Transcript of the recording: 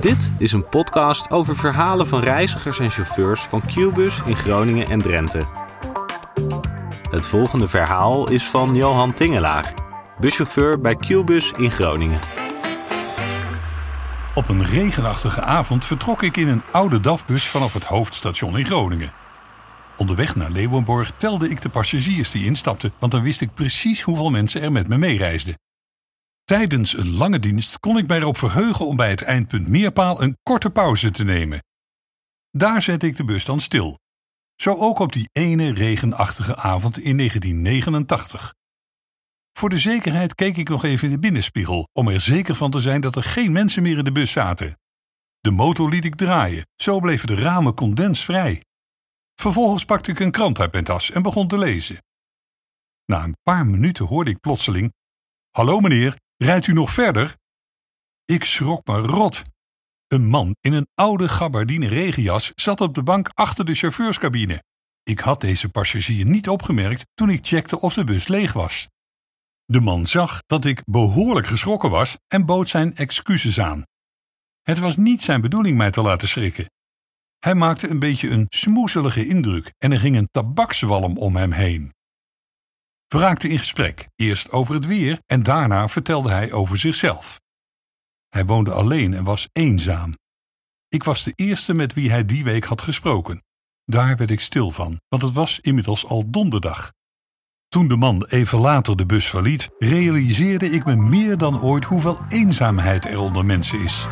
Dit is een podcast over verhalen van reizigers en chauffeurs van Qbus in Groningen en Drenthe. Het volgende verhaal is van Johan Tingelaar, buschauffeur bij Qbus in Groningen. Op een regenachtige avond vertrok ik in een oude DAF-bus vanaf het hoofdstation in Groningen. Onderweg naar Leeuwenborg telde ik de passagiers die instapten, want dan wist ik precies hoeveel mensen er met me meereisden. Tijdens een lange dienst kon ik mij erop verheugen om bij het eindpunt Meerpaal een korte pauze te nemen. Daar zette ik de bus dan stil. Zo ook op die ene regenachtige avond in 1989. Voor de zekerheid keek ik nog even in de binnenspiegel om er zeker van te zijn dat er geen mensen meer in de bus zaten. De motor liet ik draaien, zo bleven de ramen condensvrij. Vervolgens pakte ik een krant uit mijn tas en begon te lezen. Na een paar minuten hoorde ik plotseling: Hallo meneer, rijdt u nog verder? Ik schrok me rot. Een man in een oude gabardine regenjas zat op de bank achter de chauffeurskabine. Ik had deze passagier niet opgemerkt toen ik checkte of de bus leeg was. De man zag dat ik behoorlijk geschrokken was en bood zijn excuses aan. Het was niet zijn bedoeling mij te laten schrikken. Hij maakte een beetje een smoezelige indruk en er ging een tabakswalm om hem heen. We raakten in gesprek, eerst over het weer en daarna vertelde hij over zichzelf. Hij woonde alleen en was eenzaam. Ik was de eerste met wie hij die week had gesproken. Daar werd ik stil van, want het was inmiddels al donderdag. Toen de man even later de bus verliet, realiseerde ik me meer dan ooit hoeveel eenzaamheid er onder mensen is.